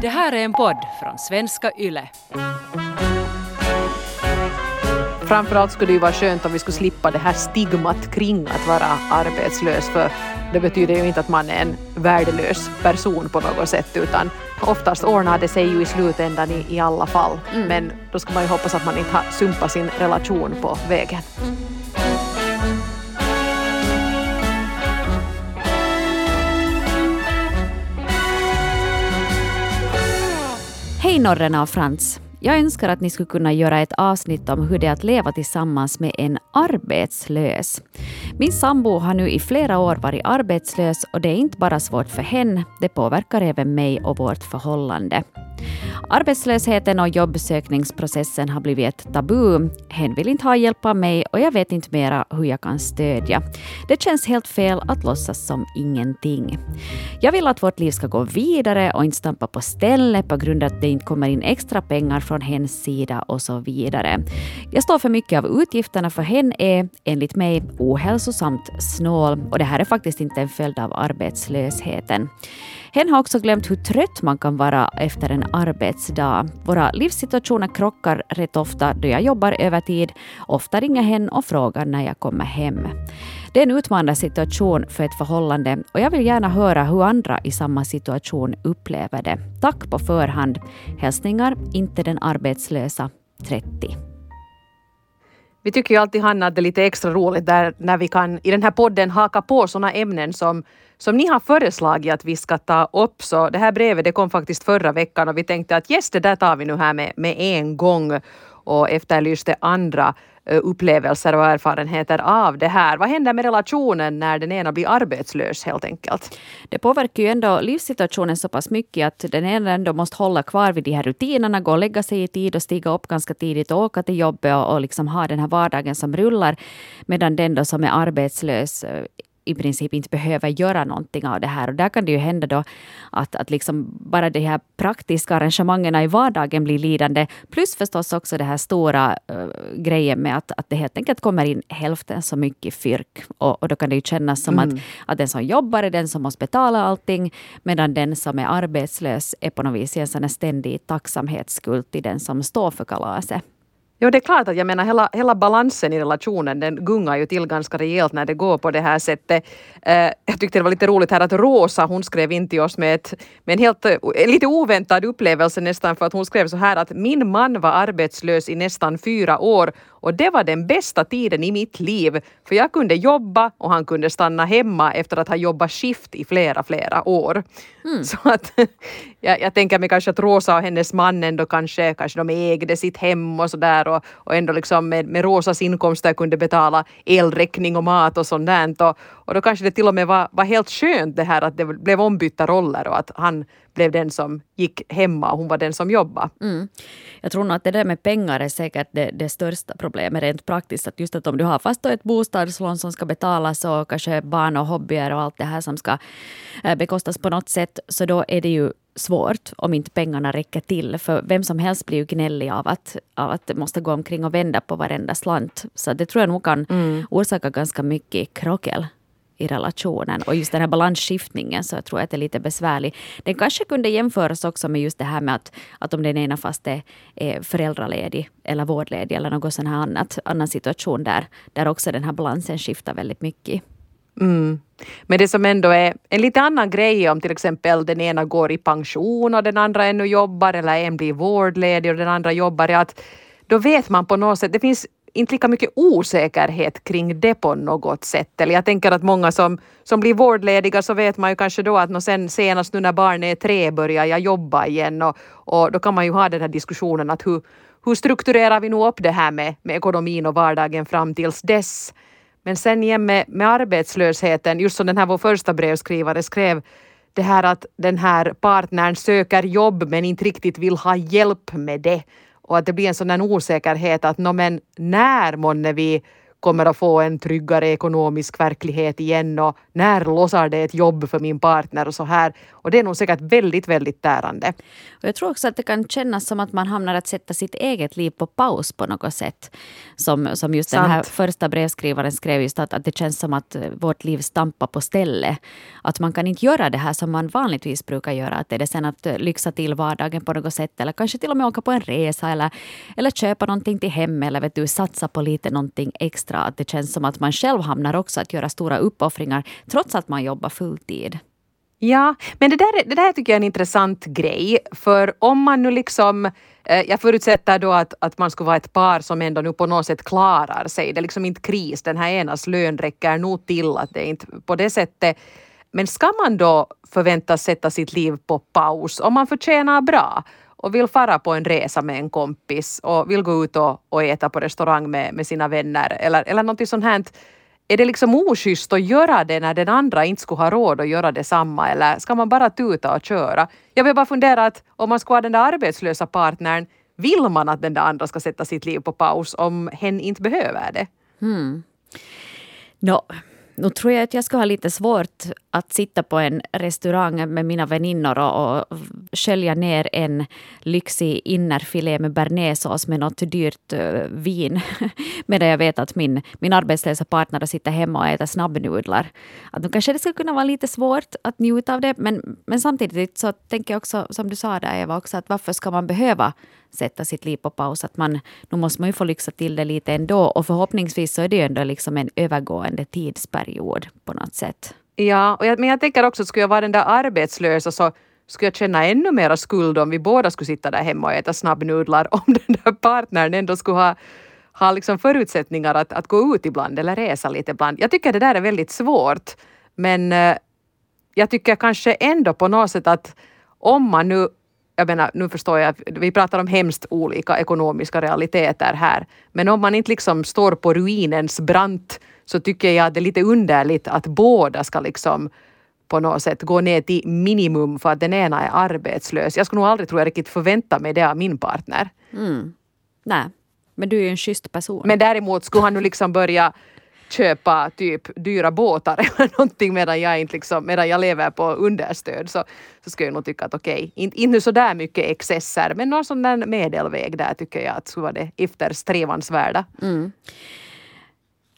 Det här är en podd från svenska YLE. Framförallt skulle det ju vara skönt om vi skulle slippa det här stigmat kring att vara arbetslös för det betyder ju inte att man är en värdelös person på något sätt utan oftast ordnar det sig ju i slutändan i, i alla fall. Mm. Men då ska man ju hoppas att man inte har sumpat sin relation på vägen. Mm. Hej Norrena och Frans. Jag önskar att ni skulle kunna göra ett avsnitt om hur det är att leva tillsammans med en arbetslös. Min sambo har nu i flera år varit arbetslös och det är inte bara svårt för henne, det påverkar även mig och vårt förhållande. Arbetslösheten och jobbsökningsprocessen har blivit ett tabu. Hen vill inte ha hjälp av mig och jag vet inte mera hur jag kan stödja. Det känns helt fel att låtsas som ingenting. Jag vill att vårt liv ska gå vidare och inte stampa på stället på grund av att det inte kommer in extra pengar från hens sida och så vidare. Jag står för mycket av utgifterna för hen är, enligt mig, ohälsosamt snål och det här är faktiskt inte en följd av arbetslösheten. Hen har också glömt hur trött man kan vara efter en arbetsdag. Våra livssituationer krockar rätt ofta då jag jobbar övertid. Ofta ringer hen och frågar när jag kommer hem. Det är en utmanande situation för ett förhållande och jag vill gärna höra hur andra i samma situation upplever det. Tack på förhand. Hälsningar, inte den arbetslösa, 30. Vi tycker ju alltid Hanna att det är lite extra roligt där när vi kan i den här podden haka på sådana ämnen som som ni har föreslagit att vi ska ta upp. Så det här brevet det kom faktiskt förra veckan och vi tänkte att yes, det där tar vi nu här med, med en gång och efterlyste andra Eh, upplevelser och erfarenheter av det här. Vad händer med relationen när den ena blir arbetslös helt enkelt? Det påverkar ju ändå livssituationen så pass mycket att den ena ändå måste hålla kvar vid de här rutinerna, gå och lägga sig i tid och stiga upp ganska tidigt och åka till jobbet och, och liksom ha den här vardagen som rullar. Medan den då som är arbetslös eh, i princip inte behöver göra någonting av det här. Och där kan det ju hända då att, att liksom bara de här praktiska arrangemangen i vardagen blir lidande. Plus förstås också det här stora uh, grejen med att, att det helt enkelt kommer in hälften så mycket fyrk. Och, och då kan det ju kännas som mm. att, att den som jobbar är den som måste betala allting. Medan den som är arbetslös är på något vis en sån ständig tacksamhetsskuld till den som står för kalaset. Jo, det är klart att jag menar hela, hela balansen i relationen den gungar ju till ganska rejält när det går på det här sättet. Uh, jag tyckte det var lite roligt här att Rosa hon skrev in till oss med, ett, med en helt, eh, lite oväntad upplevelse nästan för att hon skrev så här att min man var arbetslös i nästan fyra år och det var den bästa tiden i mitt liv för jag kunde jobba och han kunde stanna hemma efter att ha jobbat skift i flera, flera år. Mm. Så att jag, jag tänker mig kanske att Rosa och hennes man ändå kanske, kanske de ägde sitt hem och sådär och, och ändå liksom med, med Rosas inkomster kunde betala elräkning och mat och sånt där. Och, och då kanske det till och med var, var helt skönt det här att det blev ombytta roller och att han blev den som gick hemma och hon var den som jobbade. Mm. Jag tror nog att det där med pengar är säkert det, det, största problemet rent praktiskt. Att just att om du har fast ett bostadslån som ska betalas och kanske barn och hobbyer och allt det här som ska eh, bekostas på något sätt, så då är det ju svårt om inte pengarna räcker till. För vem som helst blir ju gnällig av att, av att måste gå omkring och vända på varenda slant. Så det tror jag nog kan mm. orsaka ganska mycket krockel i relationen. Och just den här balansskiftningen så jag tror jag att det är lite besvärlig. Den kanske kunde jämföras också med just det här med att, att om den ena fast är, är föräldraledig eller vårdledig eller något sån här annat, annan situation där, där också den här balansen skiftar väldigt mycket. Mm. Men det som ändå är en lite annan grej om till exempel den ena går i pension och den andra ännu jobbar eller en blir vårdledig och den andra jobbar är att då vet man på något sätt, det finns inte lika mycket osäkerhet kring det på något sätt. Eller jag tänker att många som, som blir vårdlediga så vet man ju kanske då att sen senast nu när barnet är tre börjar jag jobba igen och, och då kan man ju ha den här diskussionen att hur, hur strukturerar vi nu upp det här med, med ekonomin och vardagen fram tills dess. Men sen igen med, med arbetslösheten, just som den här vår första brevskrivare skrev, det här att den här partnern söker jobb men inte riktigt vill ha hjälp med det. Och att det blir en sådan osäkerhet att no, men när månne vi kommer att få en tryggare ekonomisk verklighet igen? Och när lossar det ett jobb för min partner och så här. Och det är nog säkert väldigt, väldigt tärande. Och jag tror också att det kan kännas som att man hamnar att sätta sitt eget liv på paus på något sätt. Som, som just Sant. den här första brevskrivaren skrev just att, att det känns som att vårt liv stampar på stället. Att man kan inte göra det här som man vanligtvis brukar göra. Att det är sen att lyxa till vardagen på något sätt eller kanske till och med åka på en resa eller, eller köpa någonting till hem eller vet du, satsa på lite någonting extra. Att det känns som att man själv hamnar också att göra stora uppoffringar trots att man jobbar fulltid. Ja, men det där, det där tycker jag är en intressant grej. För om man nu liksom eh, jag förutsätter då att, att man skulle vara ett par som ändå nu på något sätt klarar sig. Det är liksom inte kris. Den här enas lön räcker nog till att det är inte på det sättet. Men ska man då förväntas sätta sitt liv på paus om man förtjänar bra och vill fara på en resa med en kompis och vill gå ut och, och äta på restaurang med, med sina vänner eller, eller någonting sånt här är det liksom oschysst att göra det när den andra inte skulle ha råd att göra detsamma eller ska man bara tuta och köra? Jag vill bara fundera att om man skulle ha den där arbetslösa partnern, vill man att den där andra ska sätta sitt liv på paus om hen inte behöver det? Hmm. No, nu tror jag att jag skulle ha lite svårt att sitta på en restaurang med mina väninnor och, och skölja ner en lyxig innerfilé med bearnaisesås med något dyrt uh, vin. Medan jag vet att min, min arbetslösa partner sitter hemma och äter snabbnudlar. Att nu kanske det skulle kunna vara lite svårt att njuta av det. Men, men samtidigt så tänker jag också, som du sa där Eva, också att varför ska man behöva sätta sitt liv på paus. Att man, nu måste man ju få lyxa till det lite ändå. Och förhoppningsvis så är det ju ändå liksom en övergående tidsperiod på något sätt. Ja, och jag, men jag tänker också att skulle jag vara den där arbetslösa så skulle jag känna ännu mera skuld om vi båda skulle sitta där hemma och äta snabbnudlar om den där partnern ändå skulle ha, ha liksom förutsättningar att, att gå ut ibland eller resa lite ibland. Jag tycker det där är väldigt svårt. Men eh, jag tycker kanske ändå på något sätt att om man nu jag menar, nu förstår jag att vi pratar om hemskt olika ekonomiska realiteter här. Men om man inte liksom står på ruinens brant så tycker jag att det är lite underligt att båda ska liksom på något sätt gå ner till minimum för att den ena är arbetslös. Jag skulle nog aldrig, tror jag, riktigt förvänta mig det av min partner. Mm. Nej, men du är ju en schysst person. Men däremot skulle han nu liksom börja köpa typ dyra båtar eller någonting medan jag, inte liksom, medan jag lever på understöd så, så skulle jag nog tycka att okej, okay, inte, inte så där mycket excesser men någon sån där medelväg där tycker jag att skulle vara det eftersträvansvärda. Mm.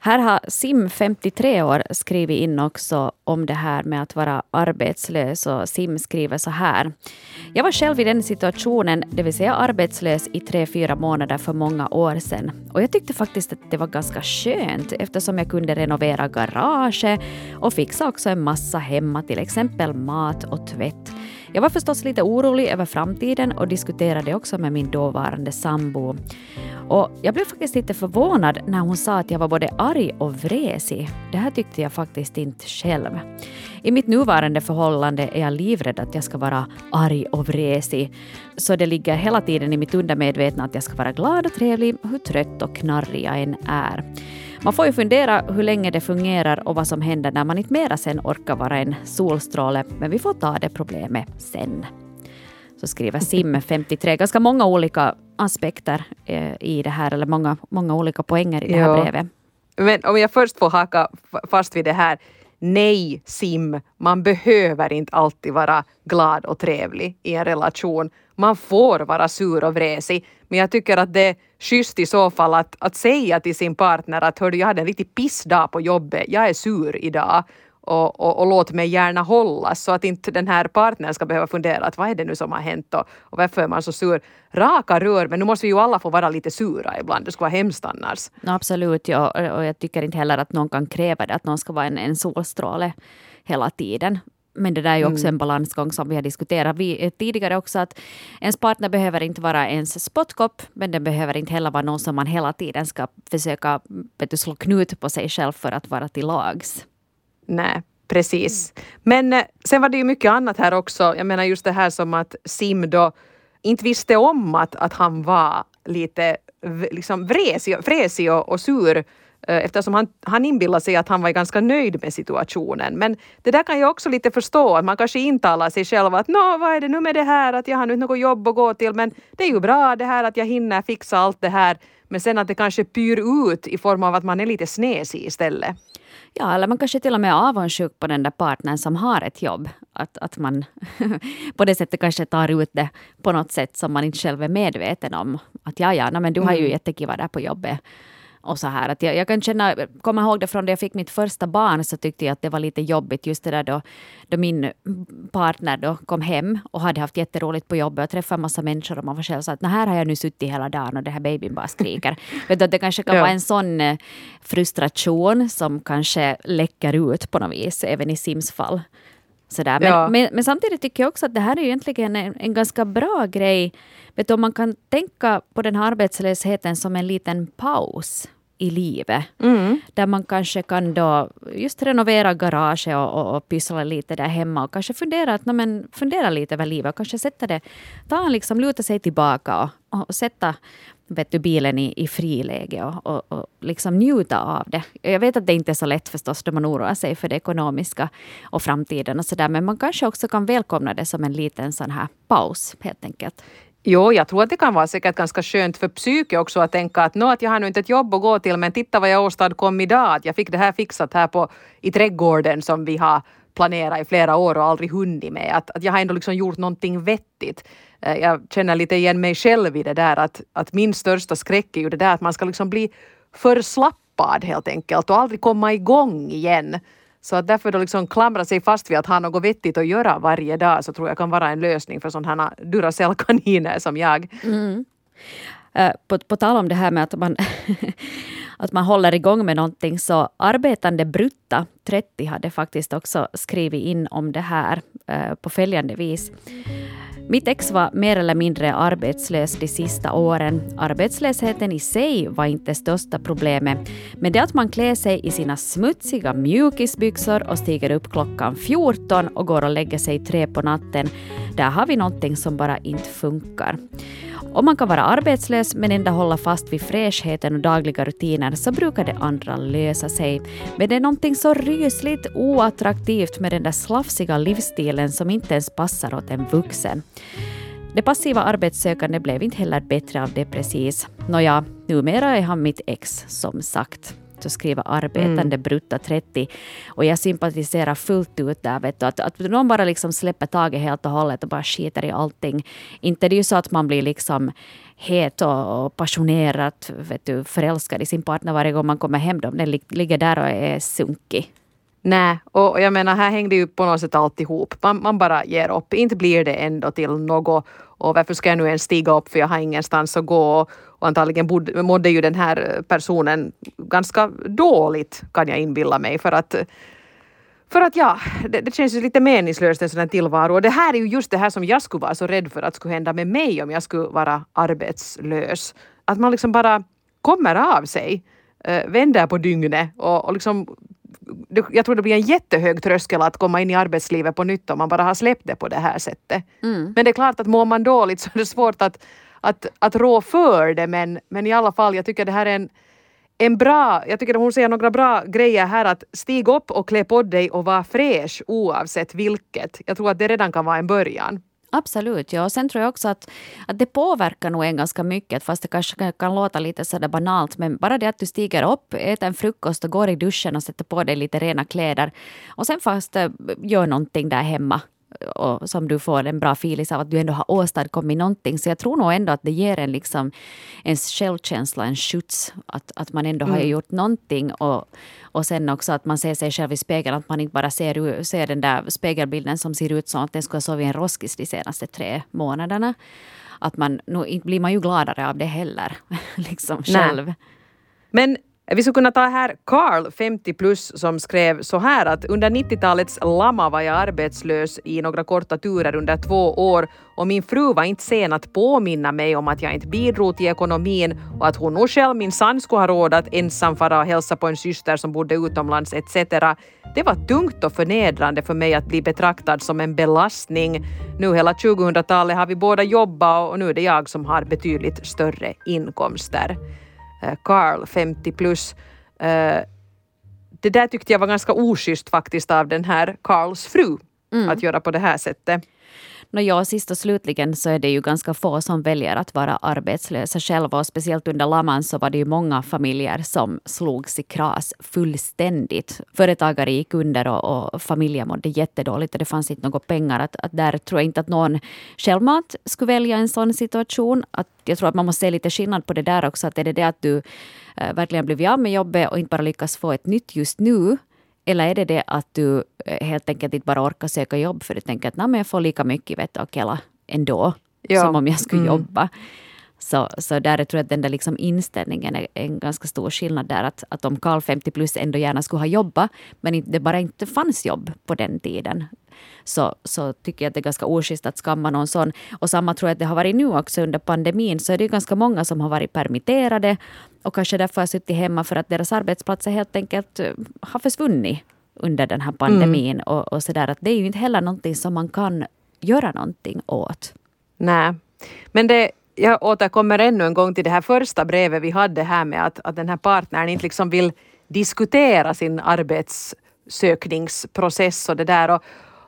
Här har Sim, 53 år, skrivit in också om det här med att vara arbetslös. Och Sim skriver så här. Jag var själv i den situationen, det vill säga arbetslös i tre, fyra månader för många år sedan. Och jag tyckte faktiskt att det var ganska skönt eftersom jag kunde renovera garaget och fixa också en massa hemma, till exempel mat och tvätt. Jag var förstås lite orolig över framtiden och diskuterade också med min dåvarande sambo. Och jag blev faktiskt lite förvånad när hon sa att jag var både arg och vresig. Det här tyckte jag faktiskt inte själv. I mitt nuvarande förhållande är jag livrädd att jag ska vara arg och vresig. Så det ligger hela tiden i mitt undermedvetna att jag ska vara glad och trevlig, hur trött och knarrig jag än är. Man får ju fundera hur länge det fungerar och vad som händer när man inte mera sen orkar vara en solstråle, men vi får ta det problemet sen. Så skriver Sim, 53, ganska många olika aspekter eh, i det här, eller många, många olika poänger i det här brevet. Men om jag först får haka fast vid det här. Nej, Sim, man behöver inte alltid vara glad och trevlig i en relation. Man får vara sur och vresig. Men jag tycker att det är schysst i så fall att, att säga till sin partner att hördu, jag hade en riktig pissdag på jobbet, jag är sur idag och, och, och, låt mig gärna hållas så att inte den här partnern ska behöva fundera att vad är det nu som har hänt och, och varför är man så sur. Raka rör, men nu måste vi ju alla få vara lite sura ibland. Det skulle vara hemskt annars. Absolut, ja. och jag tycker inte heller att någon kan kräva det, att någon ska vara en, en solstråle hela tiden. Men det där är ju också mm. en balansgång som vi har diskuterat vi, eh, tidigare också. Att ens partner behöver inte vara ens spottkopp, men den behöver inte heller vara någon som man hela tiden ska försöka vet du, slå knut på sig själv för att vara till lags. Nej, precis. Men eh, sen var det ju mycket annat här också. Jag menar just det här som att Sim då inte visste om att, att han var lite liksom vresig, fräsig och, och sur eh, eftersom han, han inbillar sig att han var ganska nöjd med situationen. Men det där kan jag också lite förstå, att man kanske intalar sig själv att nå, vad är det nu med det här, att jag har nu något jobb att gå till, men det är ju bra det här att jag hinner fixa allt det här, men sen att det kanske pyr ut i form av att man är lite snesig istället. Ja, eller man kanske till och med är avundsjuk på den där partnern som har ett jobb. Att, att man på det sättet kanske tar ut det på något sätt som man inte själv är medveten om. Att ja, ja, no, men du har ju mm. jättekiva där på jobbet och så här. Att jag, jag kan känna, komma ihåg det från när jag fick mitt första barn så tyckte jag att det var lite jobbigt just det där då, då min partner då kom hem och hade haft jätteroligt på jobbet och träffat en massa människor och man var själv så att här har jag nu suttit hela dagen och det här babyn bara skriker. Vet du, det kanske kan ja. vara en sån eh, frustration som kanske läcker ut på något vis även i Sims fall. Sådär. Men, ja. men, men, samtidigt tycker jag också att det här är egentligen en, en ganska bra grej. Vet du, om man kan tänka på den här arbetslösheten som en liten paus i livet. Mm. Där man kanske kan då just renovera garaget och, och, och pyssla lite där hemma och kanske fundera, att, men, fundera lite över livet och kanske sätta det, ta liksom luta sig tillbaka och, och sätta vet du, bilen i, i friläge och, och, och liksom njuta av det. Jag vet att det inte är så lätt förstås då man oroar sig för det ekonomiska och framtiden och sådär, men man kanske också kan välkomna det som en liten sån här paus helt enkelt. Jo, jag tror att det kan vara säkert ganska skönt för psyke också att tänka att, att jag har nu inte ett jobb att gå till men titta vad jag åstadkom idag. Att jag fick det här fixat här på, i trädgården som vi har planerat i flera år och aldrig hunnit med. Att, att jag har ändå liksom gjort någonting vettigt. Eh, jag känner lite igen mig själv i det där att, att min största skräck är ju det där att man ska liksom bli förslappad helt enkelt och aldrig komma igång igen. Så att därför då liksom klamra sig fast vid att ha något vettigt att göra varje dag så tror jag kan vara en lösning för sådana Duracell-kaniner som jag. Mm. Uh, på, på tal om det här med att man, att man håller igång med någonting så arbetande Brutta, 30, hade faktiskt också skrivit in om det här uh, på följande vis. Mitt ex var mer eller mindre arbetslös de sista åren. Arbetslösheten i sig var inte största problemet, men det att man klär sig i sina smutsiga mjukisbyxor och stiger upp klockan 14 och går och lägger sig tre på natten, där har vi någonting som bara inte funkar. Om man kan vara arbetslös men ändå hålla fast vid fräschheten och dagliga rutiner så brukar det andra lösa sig. Men det är någonting så rysligt oattraktivt med den där slafsiga livsstilen som inte ens passar åt en vuxen. Det passiva arbetssökande blev inte heller bättre av det precis. Nåja, numera är han mitt ex som sagt så skriver arbetande mm. brutta 30. Och jag sympatiserar fullt ut där. Vet du, att, att någon bara liksom släpper taget helt och hållet och bara skiter i allting. Inte det är ju så att man blir liksom het och passionerat vet du, förälskad i sin partner varje gång man kommer hem. Den ligger där och är sunkig. Nej, och jag menar här hängde ju på något sätt alltihop. Man, man bara ger upp. Inte blir det ändå till något. Och varför ska jag nu ens stiga upp för jag har ingenstans att gå. Och antagligen bod, mådde ju den här personen ganska dåligt kan jag inbilla mig. För att för att ja, det, det känns ju lite meningslöst en sån här tillvaro. Och det här är ju just det här som jag skulle vara så rädd för att skulle hända med mig om jag skulle vara arbetslös. Att man liksom bara kommer av sig, äh, vänder på dygnet och, och liksom jag tror det blir en jättehög tröskel att komma in i arbetslivet på nytt om man bara har släppt det på det här sättet. Mm. Men det är klart att mår man dåligt så är det svårt att, att, att rå för det men, men i alla fall, jag tycker det här är en, en bra, jag tycker hon säger några bra grejer här att stig upp och klä på dig och var fräsch oavsett vilket. Jag tror att det redan kan vara en början. Absolut, ja. Och sen tror jag också att, att det påverkar nog en ganska mycket, fast det kanske kan, låta lite sådär banalt, men bara det att du stiger upp, äter en frukost och går i duschen och sätter på dig lite rena kläder och sen fast eh, gör någonting där hemma och som du får en bra filis av att du ändå har åstadkommit någonting. Så jag tror nog ändå att det ger en liksom ens självkänsla en skjuts. Att, att man ändå mm. har gjort någonting. Och, och sen också att man ser sig själv i spegeln. Att man inte bara ser, ser den där spegelbilden som ser ut som att den skulle ha sovit en roskis de senaste tre månaderna. Att man, nu blir man ju gladare av det heller. liksom själv. Nej. Men vi skulle kunna ta här Carl, 50 plus, som skrev så här att under 90-talets lama var jag arbetslös i några korta turer under två år och min fru var inte sen att påminna mig om att jag inte bidrog till ekonomin och att hon nog själv minsann skulle ha råd att ensam fara och hälsa på en syster som bodde utomlands etc. Det var tungt och förnedrande för mig att bli betraktad som en belastning. Nu hela 2000-talet har vi båda jobbat och nu är det jag som har betydligt större inkomster. Eh, Carl, 50 plus. Uh, det där tyckte jag var ganska oschysst faktiskt av den här Karls fru mm. att göra på det här sättet. No, ja, sist och slutligen så är det ju ganska få som väljer att vara arbetslösa själva och speciellt under laman så var det ju många familjer som slogs i kras fullständigt. Företagare gick under och, och familjer mådde jättedåligt och det fanns inte några pengar. Att, att där tror jag inte att någon självmant skulle välja en sån situation. Att jag tror att man måste se lite skillnad på det där också. Att är det det att du äh, verkligen blivit av med jobbet och inte bara lyckas få ett nytt just nu eller är det det att du eh, helt enkelt inte bara orkar söka jobb för du tänker att Nej, men jag får lika mycket vet du, och kela ändå ja. som om jag skulle mm. jobba. Så, så där tror jag att den där liksom inställningen är en ganska stor skillnad där. Att, att om Karl 50 plus ändå gärna skulle ha jobbat men det bara inte fanns jobb på den tiden så, så tycker jag att det är ganska oschysst att skamma någon sån. Och samma tror jag att det har varit nu också under pandemin. Så är det ganska många som har varit permitterade och kanske därför har suttit hemma för att deras arbetsplatser helt enkelt eh, har försvunnit under den här pandemin. Mm. Och, och så där, att det är ju inte heller någonting som man kan göra någonting åt. Nej, men det, jag återkommer ännu en gång till det här första brevet vi hade här med att, att den här partnern inte liksom vill diskutera sin arbetssökningsprocess och det där. Och,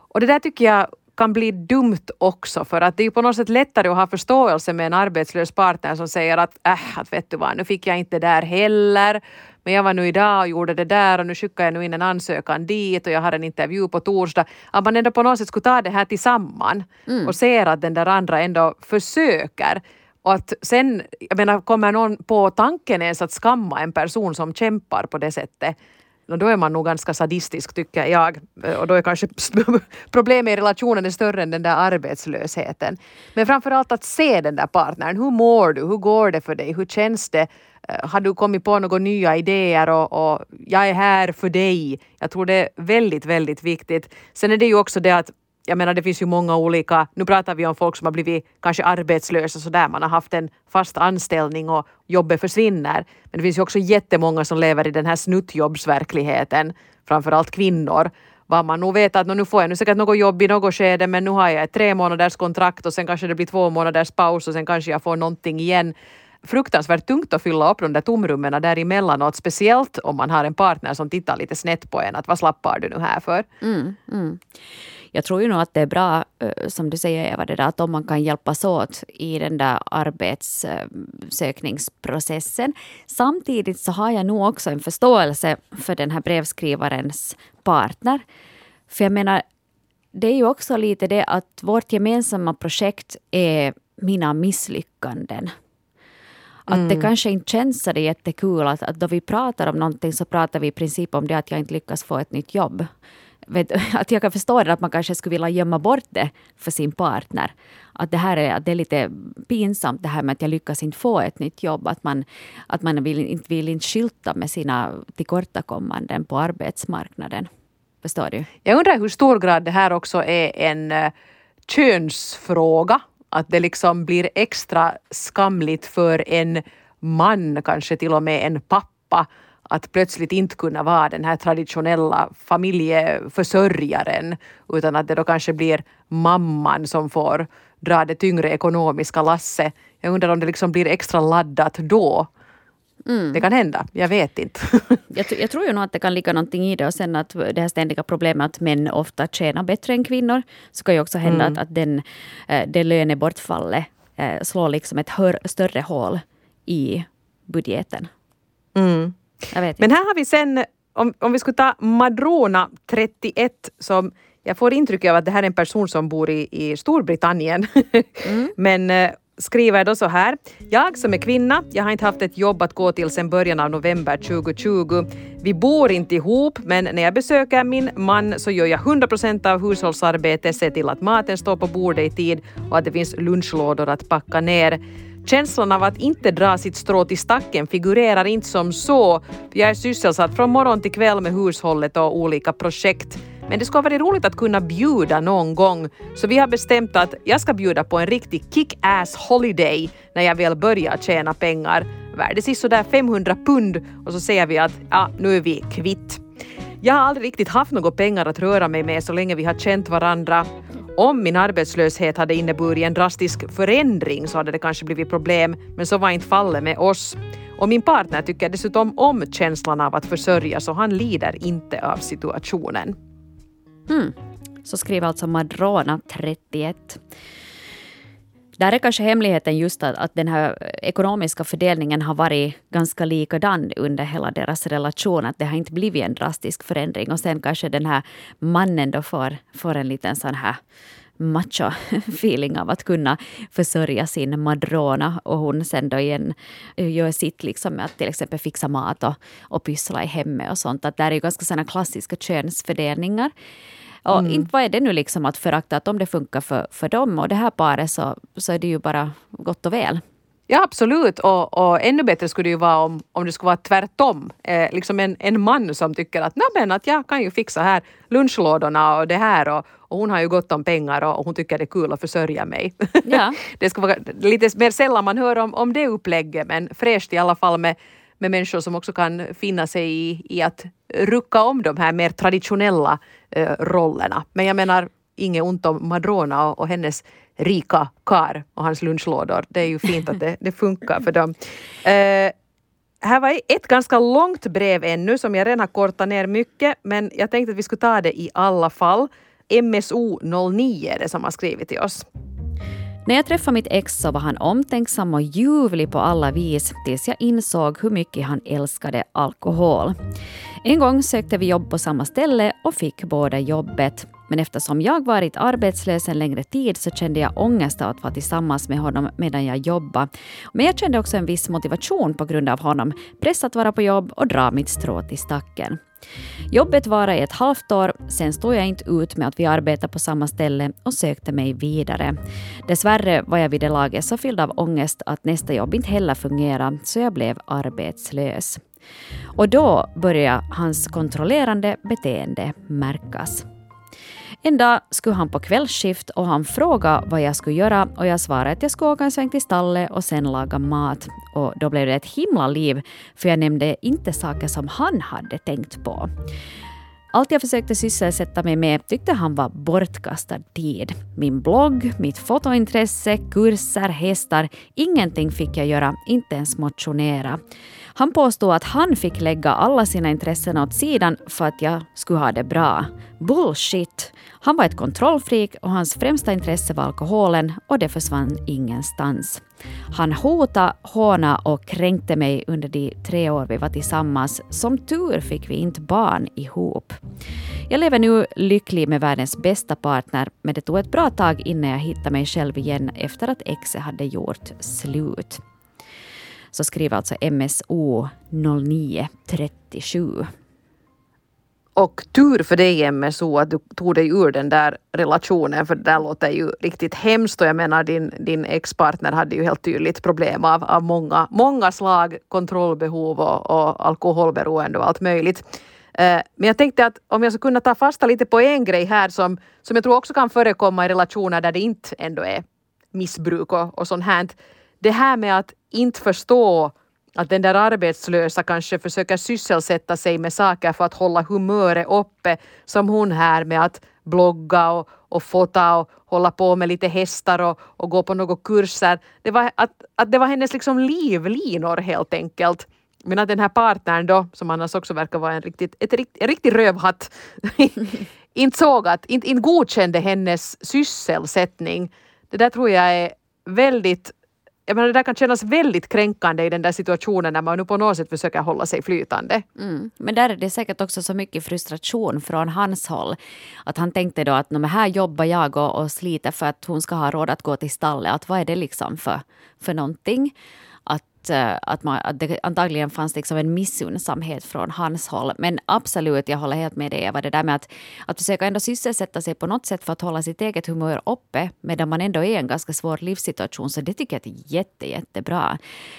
och det där tycker jag kan bli dumt också för att det är på något sätt lättare att ha förståelse med en arbetslös partner som säger att äh, att vet du vad, nu fick jag inte det där heller men jag var nu idag och gjorde det där och nu skickar jag nu in en ansökan dit och jag har en intervju på torsdag. Att man ändå på något sätt skulle ta det här tillsammans mm. och ser att den där andra ändå försöker. Och att sen, jag menar, kommer någon på tanken ens att skamma en person som kämpar på det sättet då är man nog ganska sadistisk tycker jag. Och då är kanske problemet i relationen är större än den där arbetslösheten. Men framförallt att se den där partnern. Hur mår du? Hur går det för dig? Hur känns det? Eh, har du kommit på några nya idéer och, och jag är här för dig. Jag tror det är väldigt, väldigt viktigt. Sen är det ju också det att jag menar det finns ju många olika, nu pratar vi om folk som har blivit kanske arbetslösa så där man har haft en fast anställning och jobbet försvinner. Men det finns ju också jättemånga som lever i den här snuttjobbsverkligheten, framförallt kvinnor. Vad man nog vet att nu får jag nu säkert något jobb i något skede men nu har jag ett tre månaders kontrakt och sen kanske det blir två månaders paus och sen kanske jag får någonting igen fruktansvärt tungt att fylla upp de där tomrummen däremellanåt. Speciellt om man har en partner som tittar lite snett på en. Att vad slappar du nu här för? Mm, mm jag tror ju nog att det är bra, eh, som du säger Eva, det där, att om man kan hjälpas åt i den där arbetssökningsprocessen. Samtidigt så har jag nog också en förståelse för den här brevskrivarens partner. För jag menar, det är ju också lite det att vårt gemensamma projekt är mina misslyckanden. Att mm. det kanske inte känns så jättekul att, att då vi pratar om någonting så pratar vi i princip om det att jag inte lyckas få ett nytt jobb vet, att jag kan förstå det, att man kanske skulle vilja gömma bort det för sin partner. Att det här är, att det är lite pinsamt det här med att jag lyckas inte få ett nytt jobb. Att man, att man vill, inte vill inte skylta med sina tillkortakommanden på arbetsmarknaden. Förstår du? Jag undrar hur stor grad det här också är en uh, könsfråga. Att det liksom blir extra skamligt för en man, kanske till och med en pappa, att plötsligt inte kunna vara den här traditionella familjeförsörjaren utan att det då kanske blir mamman som får dra det tyngre ekonomiska lasset. Jag undrar om det liksom blir extra laddat då. Mm. Det kan hända, jag vet inte. jag, jag, tror ju nog att det kan ligga någonting i det och sen att det här ständiga problemet att män ofta tjänar bättre än kvinnor. Så kan ju också hända mm. att, att den, eh, det lönebortfallet eh, slår liksom ett större hål i budgeten. Mm. Men här har vi sen, om, om vi skulle ta Madrona 31 som jag får intrycket av att det här är en person som bor i, i Storbritannien. Mm. Men eh, skriver då så här. Jag som är kvinna, jag har inte haft ett jobb att gå till sedan början av november 2020. Vi bor inte ihop, men när jag besöker min man så gör jag 100 procent av hushållsarbetet, ser till att maten står på bordet i tid och att det finns lunchlådor att packa ner. Känslan av att inte dra sitt strå till stacken figurerar inte som så. Jag är sysselsatt från morgon till kväll med hushållet och olika projekt. Men det skulle ha varit roligt att kunna bjuda någon gång. Så vi har bestämt att jag ska bjuda på en riktig kick-ass holiday när jag väl börjar tjäna pengar. Värde sådär 500 pund och så säger vi att ja, nu är vi kvitt. Jag har aldrig riktigt haft några pengar att röra mig med så länge vi har känt varandra om min arbetslöshet hade inneburit en drastisk förändring så hade det kanske blivit problem, men så var inte fallet med oss. Och min partner tycker dessutom om känslan av att försörja så han lider inte av situationen. Mm. Så skriver alltså Madrona 31. Där är kanske hemligheten just att, att den här ekonomiska fördelningen har varit ganska likadan under hela deras relation. Att det har inte blivit en drastisk förändring. Och sen kanske den här mannen då får, får en liten sån här macho-feeling av att kunna försörja sin madrona och hon sen då igen eh, gör sitt liksom med att till exempel fixa mat och, och pyssla i hemmet och sånt. Att där är ju ganska såna klassiska könsfördelningar. Och mm. inte vad är det nu liksom att förakta att om det funkar för, för dem och det här paret så, så är det ju bara gott och väl. Ja absolut och, och ännu bättre skulle det ju vara om, om det skulle vara tvärtom. Eh, liksom en, en man som tycker att, men att jag kan ju fixa här lunchlådorna och det här och, och hon har ju gott om pengar och, och hon tycker det är kul att försörja mig. Ja. det ska vara lite mer sällan man hör om, om det upplägget men fräscht i alla fall med, med människor som också kan finna sig i, i att rucka om de här mer traditionella eh, rollerna. Men jag menar, inget ont om Madrona och, och hennes rika kar och hans lunchlådor. Det är ju fint att det, det funkar för dem. Eh, här var ett ganska långt brev ännu som jag redan har kortat ner mycket men jag tänkte att vi skulle ta det i alla fall. MSO 09 är det som har skrivit till oss. När jag träffade mitt ex så var han omtänksam och ljuvlig på alla vis tills jag insåg hur mycket han älskade alkohol. En gång sökte vi jobb på samma ställe och fick båda jobbet. Men eftersom jag varit arbetslös en längre tid så kände jag ångest av att vara tillsammans med honom medan jag jobbade. Men jag kände också en viss motivation på grund av honom, press att vara på jobb och dra mitt strå till stacken. Jobbet varade i ett halvt år, sen stod jag inte ut med att vi arbetade på samma ställe och sökte mig vidare. Dessvärre var jag vid det laget så fylld av ångest att nästa jobb inte heller fungerade, så jag blev arbetslös. Och då började hans kontrollerande beteende märkas. En dag skulle han på kvällsskift och han frågade vad jag skulle göra och jag svarade att jag skulle åka en sväng till stallet och sen laga mat. Och då blev det ett himla liv för jag nämnde inte saker som han hade tänkt på. Allt jag försökte sysselsätta mig med tyckte han var bortkastad tid. Min blogg, mitt fotointresse, kurser, hästar, ingenting fick jag göra, inte ens motionera. Han påstod att han fick lägga alla sina intressen åt sidan för att jag skulle ha det bra. Bullshit! Han var ett kontrollfreak och hans främsta intresse var alkoholen och det försvann ingenstans. Han hotade, hånade och kränkte mig under de tre år vi var tillsammans. Som tur fick vi inte barn ihop. Jag lever nu lycklig med världens bästa partner men det tog ett bra tag innan jag hittade mig själv igen efter att exet hade gjort slut så skriver alltså MSO 0937. Och tur för dig MSO att du tog dig ur den där relationen för det där låter ju riktigt hemskt och jag menar din, din ex-partner hade ju helt tydligt problem av, av många, många slag, kontrollbehov och, och alkoholberoende och allt möjligt. Eh, men jag tänkte att om jag skulle kunna ta fasta lite på en grej här som, som jag tror också kan förekomma i relationer där det inte ändå är missbruk och, och sånt här. Det här med att inte förstå att den där arbetslösa kanske försöker sysselsätta sig med saker för att hålla humöret uppe som hon här med att blogga och, och fota och hålla på med lite hästar och, och gå på några kurser. Det var, att, att det var hennes liksom livlinor helt enkelt. Men att den här partnern då, som annars också verkar vara en riktigt, ett, en riktig rövhatt, inte såg att, inte, inte godkände hennes sysselsättning. Det där tror jag är väldigt jag menar, det där kan kännas väldigt kränkande i den där situationen när man nu på något sätt försöker hålla sig flytande. Mm. Men där är det säkert också så mycket frustration från hans håll. Att han tänkte då att här jobbar jag och, och sliter för att hon ska ha råd att gå till stallet. Att vad är det liksom för, för någonting? Att, eh, att, man, att det antagligen fanns liksom en missunnsamhet från hans håll. Men absolut, jag håller helt med dig Eva, det där med att, att försöka ändå sysselsätta sig på något sätt för att hålla sitt eget humör uppe medan man ändå är i en ganska svår livssituation. Så det tycker jag är jätte, jättebra.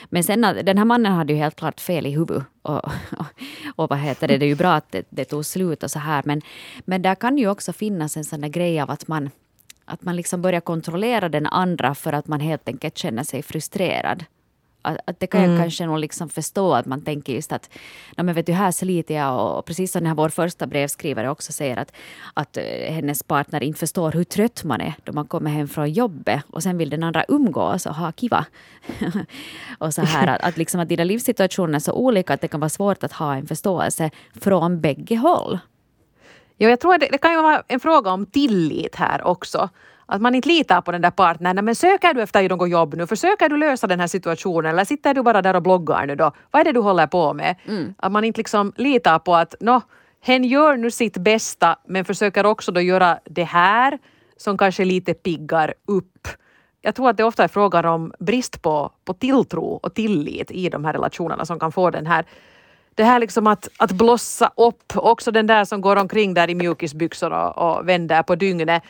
Men sen den här mannen hade ju helt klart fel i huvudet. Och, och, och vad heter det, det är ju bra att det, det tog slut och så här. Men, men där kan ju också finnas en sån där grej av att man att man liksom börjar kontrollera den andra för att man helt enkelt känner sig frustrerad att, att det kan jag kanske nog liksom förstå att man tänker just att no, men vet du, här sliter jag och precis som den här vår första brevskrivare också säger att, att uh, hennes partner inte förstår hur trött man är då man kommer hem från jobbet och sen vill den andra umgås och ha kiva. och så här att, att, liksom att dina livssituationer är så olika att det kan vara svårt att ha en förståelse från bägge håll. Jo, jag tror att det, det kan ju vara en fråga om tillit här också. Att man inte litar på den där partnern. Men söker du efter något jobb nu? Försöker du lösa den här situationen? Eller sitter du bara där och bloggar nu då? Vad är det du håller på med? Mm. Att man inte liksom litar på att nå, hen gör nu sitt bästa men försöker också då göra det här som kanske lite piggar upp. Jag tror att det ofta är frågan om brist på, på tilltro och tillit i de här relationerna som kan få den här det här liksom att, att blossa upp, också den där som går omkring där i mjukisbyxor och, och vänder på dygnet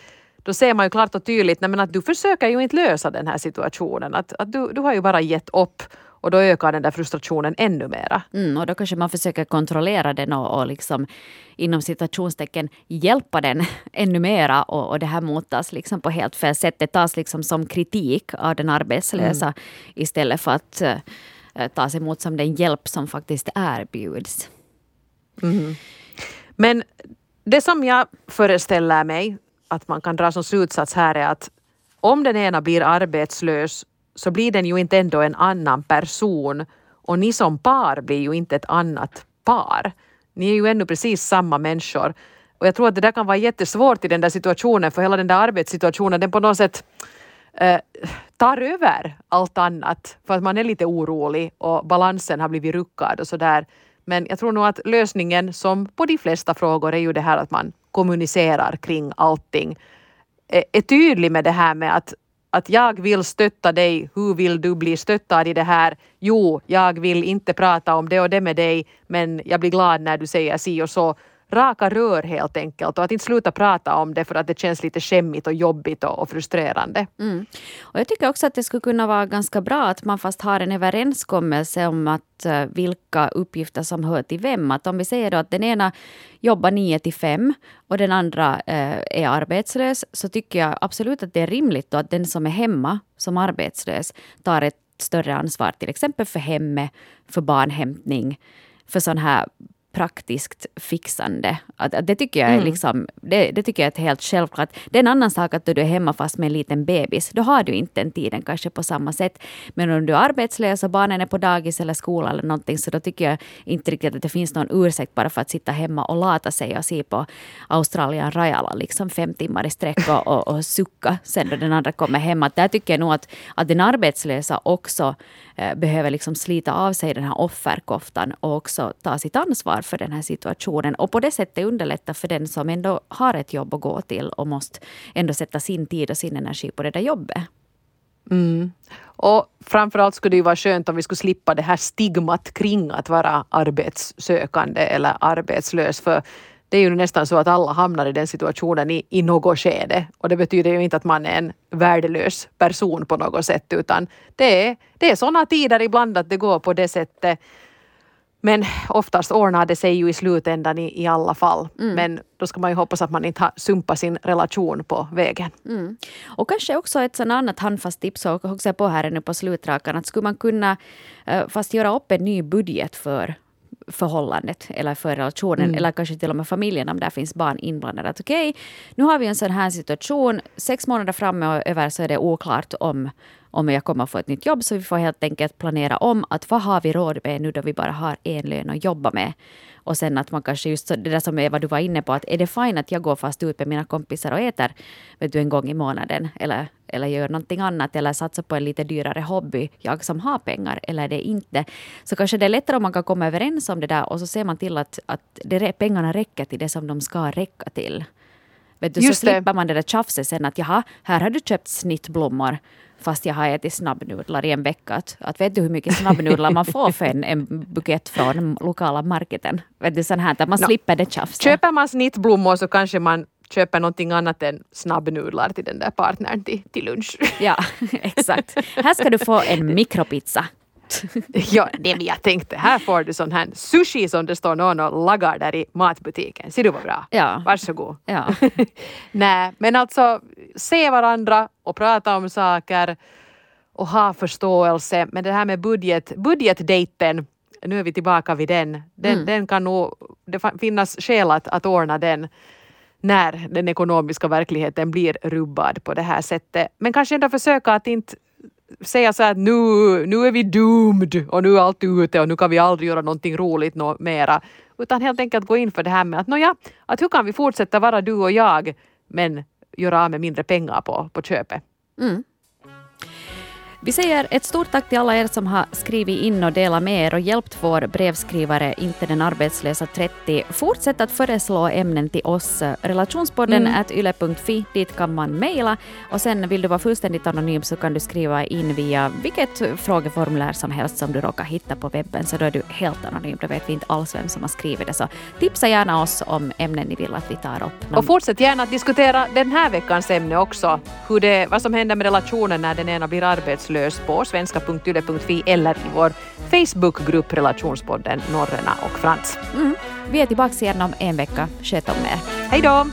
då ser man ju klart och tydligt nej, att du försöker ju inte lösa den här situationen. Att, att du, du har ju bara gett upp och då ökar den där frustrationen ännu mera. Mm, och då kanske man försöker kontrollera den och, och liksom inom citationstecken hjälpa den ännu mera och, och det här mottas liksom på helt fel sätt. Det tas liksom som kritik av den arbetslösa mm. istället för att uh, tas emot som den hjälp som faktiskt erbjuds. Mm. Men det som jag föreställer mig att man kan dra som slutsats här är att om den ena blir arbetslös så blir den ju inte ändå en annan person och ni som par blir ju inte ett annat par. Ni är ju ännu precis samma människor. Och jag tror att det där kan vara jättesvårt i den där situationen för hela den där arbetssituationen den på något sätt eh, tar över allt annat för att man är lite orolig och balansen har blivit ruckad och sådär. Men jag tror nog att lösningen som på de flesta frågor är ju det här att man kommunicerar kring allting. Är tydlig med det här med att, att jag vill stötta dig, hur vill du bli stöttad i det här? Jo, jag vill inte prata om det och det med dig, men jag blir glad när du säger si och så raka rör helt enkelt och att inte sluta prata om det för att det känns lite skämmigt och jobbigt och, och frustrerande. Mm. Och jag tycker också att det skulle kunna vara ganska bra att man fast har en överenskommelse om att uh, vilka uppgifter som hör till vem. Att om vi säger då att den ena jobbar 9 till 5 och den andra uh, är arbetslös så tycker jag absolut att det är rimligt då att den som är hemma som arbetslös tar ett större ansvar till exempel för hemmet, för barnhämtning, för sån här praktiskt fixande. Att, att det, tycker jag är mm. liksom, det, det, tycker jag är helt självklart. Det är en annan sak att du är hemma fast med en liten bebis. Då har du inte den tiden kanske på samma sätt. Men om du är arbetslös och barnen är på dagis eller skola eller någonting så då tycker jag inte riktigt att det finns någon ursäkt bara för att sitta hemma och lata sig och se på Australien Rajala liksom fem timmar i sträck och, och, och sucka sen då den andra kommer hem. Att där tycker jag nog att, att den arbetslösa också eh, behöver liksom slita av sig den här offerkoftan och också ta sitt ansvar för den här situationen och på det sättet underlätta för den som ändå har ett jobb att gå till och måste ändå sätta sin tid och sin energi på det där jobbet. Mm. Och framförallt skulle det ju vara skönt om vi skulle slippa det här stigmat kring att vara arbetssökande eller arbetslös. För det är ju nästan så att alla hamnar i den situationen i, i något skede. Och det betyder ju inte att man är en värdelös person på något sätt utan det är, det är sådana tider ibland att det går på det sättet. Men oftast ordnar det sig ju i slutändan i, i alla fall. Mm. Men då ska man ju hoppas att man inte har sumpat sin relation på vägen. Mm. Och kanske också ett sådant annat handfast tips och också på här nu på slutrakan att skulle man kunna uh, fast göra upp en ny budget för förhållandet eller för relationen mm. eller kanske till och med familjen om där finns barn inblandade. Att okej, okay, nu har vi en sån här situation. Sex månader framöver så är det oklart om om jag kommer att få ett nytt jobb. Så vi får helt enkelt planera om att vad har vi råd med nu då vi bara har en lön att jobba med. Och sen att man kanske just det där som Eva du var inne på, att är det fint att jag går fast ut med mina kompisar och äter vet du, en gång i månaden eller, eller gör någonting annat eller satsar på en lite dyrare hobby, jag som har pengar eller det inte. Så kanske det är lättare om man kan komma överens om det där och så ser man till att, att det, pengarna räcker till det som de ska räcka till. Vet du, så slipper man det där tjafset sen att jaha, här har du köpt snittblommor fast jag har ätit snabbnudlar i en vecka. Att, att vet du hur mycket snabbnudlar man får för en, en bukett från lokala marketen? Vet du, sån här, man no. slipper det tjafset. Köper man snittblommor så kanske man köper någonting annat än snabbnudlar till den där partnern till, till lunch. Ja, exakt. Här ska du få en mikropizza. ja, det jag tänkte. Här får du sån här sushi som det står någon och lagar där i matbutiken. Ser du vad bra? Ja. Varsågod. Ja. Nej, men alltså se varandra och prata om saker och ha förståelse. Men det här med budget, budgetdejten, nu är vi tillbaka vid den. Den, Mm. den kan nog, det finnas skäl att, att ordna den när den ekonomiska verkligheten blir rubbad på det här sättet. Men kanske ändå försöka att inte säga så här att nu, nu är vi doomed och nu är allt ute och nu kan vi aldrig göra någonting roligt nå mera. Utan helt enkelt gå in för det här med att nåja, att hur kan vi fortsätta vara du och jag men göra av med mindre pengar på, på köpet. Mm. Vi säger ett stort tack till alla er som har skrivit in och delat med er och hjälpt vår brevskrivare, inte den arbetslösa 30. Fortsätt att föreslå ämnen till oss. Relationspodden Mm. yle.fi, dit kan man mejla. Och sen vill du vara fullständigt anonym så kan du skriva in via vilket frågeformulär som helst som du råkar hitta på webben, så då är du helt anonym. Då vet vi inte alls vem som har skrivit det. Så tipsa gärna oss om ämnen ni vill att vi tar upp. Och fortsätt gärna att diskutera den här veckans ämne också. Hur det, vad som händer med relationen när den ena blir arbetslös på svenska.yle.fi eller i vår Facebookgrupp Relationspodden Norrena och Frans. Mm. Vi är tillbaka igen om en vecka. Sköt om er. Hej då!